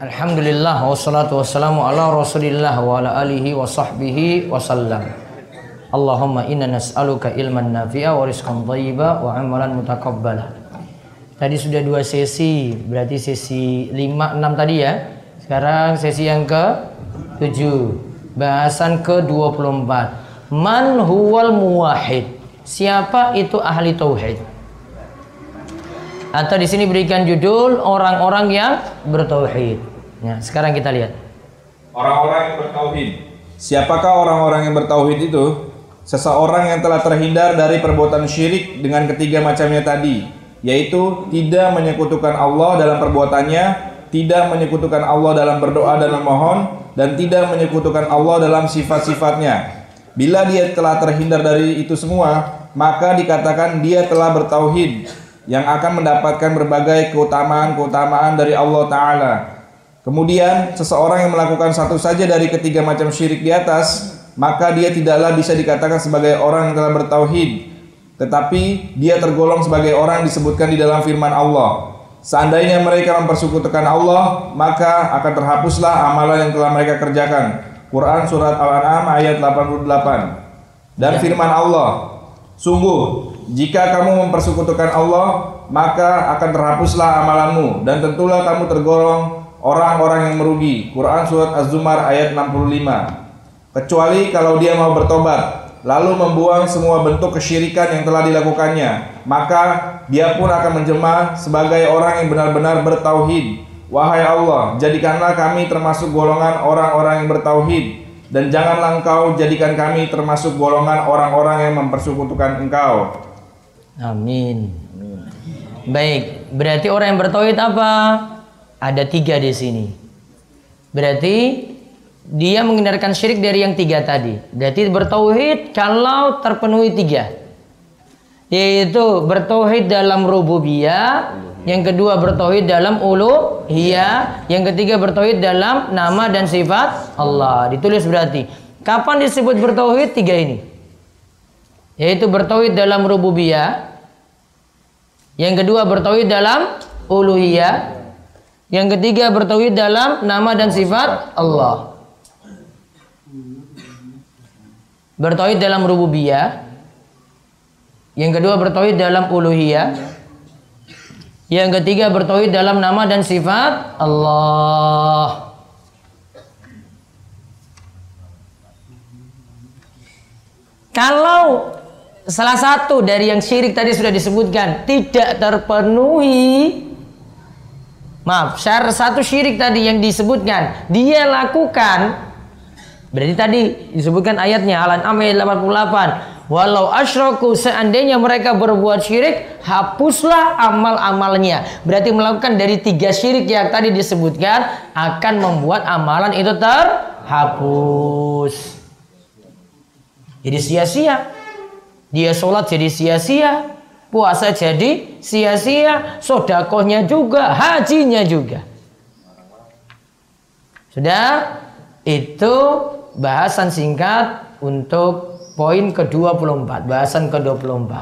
Alhamdulillah wassalatu wassalamu ala Rasulillah wa ala alihi wa sahbihi wasallam. Allahumma inna nas'aluka ilman nafi'a wa rizqan thayyiba wa amalan mutakabbala. Tadi sudah dua sesi, berarti sesi 5 6 tadi ya. Sekarang sesi yang ke 7. Bahasan ke-24. Man huwal muwahhid? Siapa itu ahli tauhid? Atau di sini berikan judul orang-orang yang bertauhid. Ya, sekarang kita lihat. Orang-orang yang bertauhid. Siapakah orang-orang yang bertauhid itu? Seseorang yang telah terhindar dari perbuatan syirik dengan ketiga macamnya tadi, yaitu tidak menyekutukan Allah dalam perbuatannya, tidak menyekutukan Allah dalam berdoa dan memohon, dan tidak menyekutukan Allah dalam sifat-sifatnya. Bila dia telah terhindar dari itu semua, maka dikatakan dia telah bertauhid yang akan mendapatkan berbagai keutamaan-keutamaan dari Allah Ta'ala. Kemudian, seseorang yang melakukan satu saja dari ketiga macam syirik di atas, maka dia tidaklah bisa dikatakan sebagai orang yang telah bertauhid, tetapi dia tergolong sebagai orang yang disebutkan di dalam firman Allah. Seandainya mereka mempersekutukan Allah, maka akan terhapuslah amalan yang telah mereka kerjakan. Quran Surat Al-An'am ayat 88 Dan firman Allah, Sungguh, jika kamu mempersekutukan Allah, maka akan terhapuslah amalanmu dan tentulah kamu tergolong orang-orang yang merugi. Quran surat Az-Zumar ayat 65. Kecuali kalau dia mau bertobat, lalu membuang semua bentuk kesyirikan yang telah dilakukannya, maka dia pun akan menjelma sebagai orang yang benar-benar bertauhid. Wahai Allah, jadikanlah kami termasuk golongan orang-orang yang bertauhid dan janganlah engkau jadikan kami termasuk golongan orang-orang yang mempersekutukan engkau. Amin. Baik, berarti orang yang bertauhid apa? Ada tiga di sini. Berarti dia menghindarkan syirik dari yang tiga tadi. Berarti bertauhid kalau terpenuhi tiga. Yaitu bertauhid dalam rububiyah, yang kedua bertauhid dalam uluhiyah, yang ketiga bertauhid dalam nama dan sifat Allah. Ditulis berarti. Kapan disebut bertauhid? Tiga ini. Yaitu bertauhid dalam rububiyah, yang kedua bertauhid dalam uluhiyah, yang ketiga bertauhid dalam nama dan sifat Allah. Bertauhid dalam rububiyah, yang kedua bertauhid dalam uluhiyah, yang ketiga bertauhid dalam nama dan sifat Allah. Kalau salah satu dari yang syirik tadi sudah disebutkan tidak terpenuhi Maaf, syarat satu syirik tadi yang disebutkan dia lakukan berarti tadi disebutkan ayatnya Al-An'am ayat 88 Walau asyraku seandainya mereka berbuat syirik, hapuslah amal-amalnya. Berarti melakukan dari tiga syirik yang tadi disebutkan akan membuat amalan itu terhapus. Jadi sia-sia. Dia sholat jadi sia-sia. Puasa jadi sia-sia. Sodakohnya juga, hajinya juga. Sudah? Itu bahasan singkat untuk Poin ke-24, bahasan ke-24.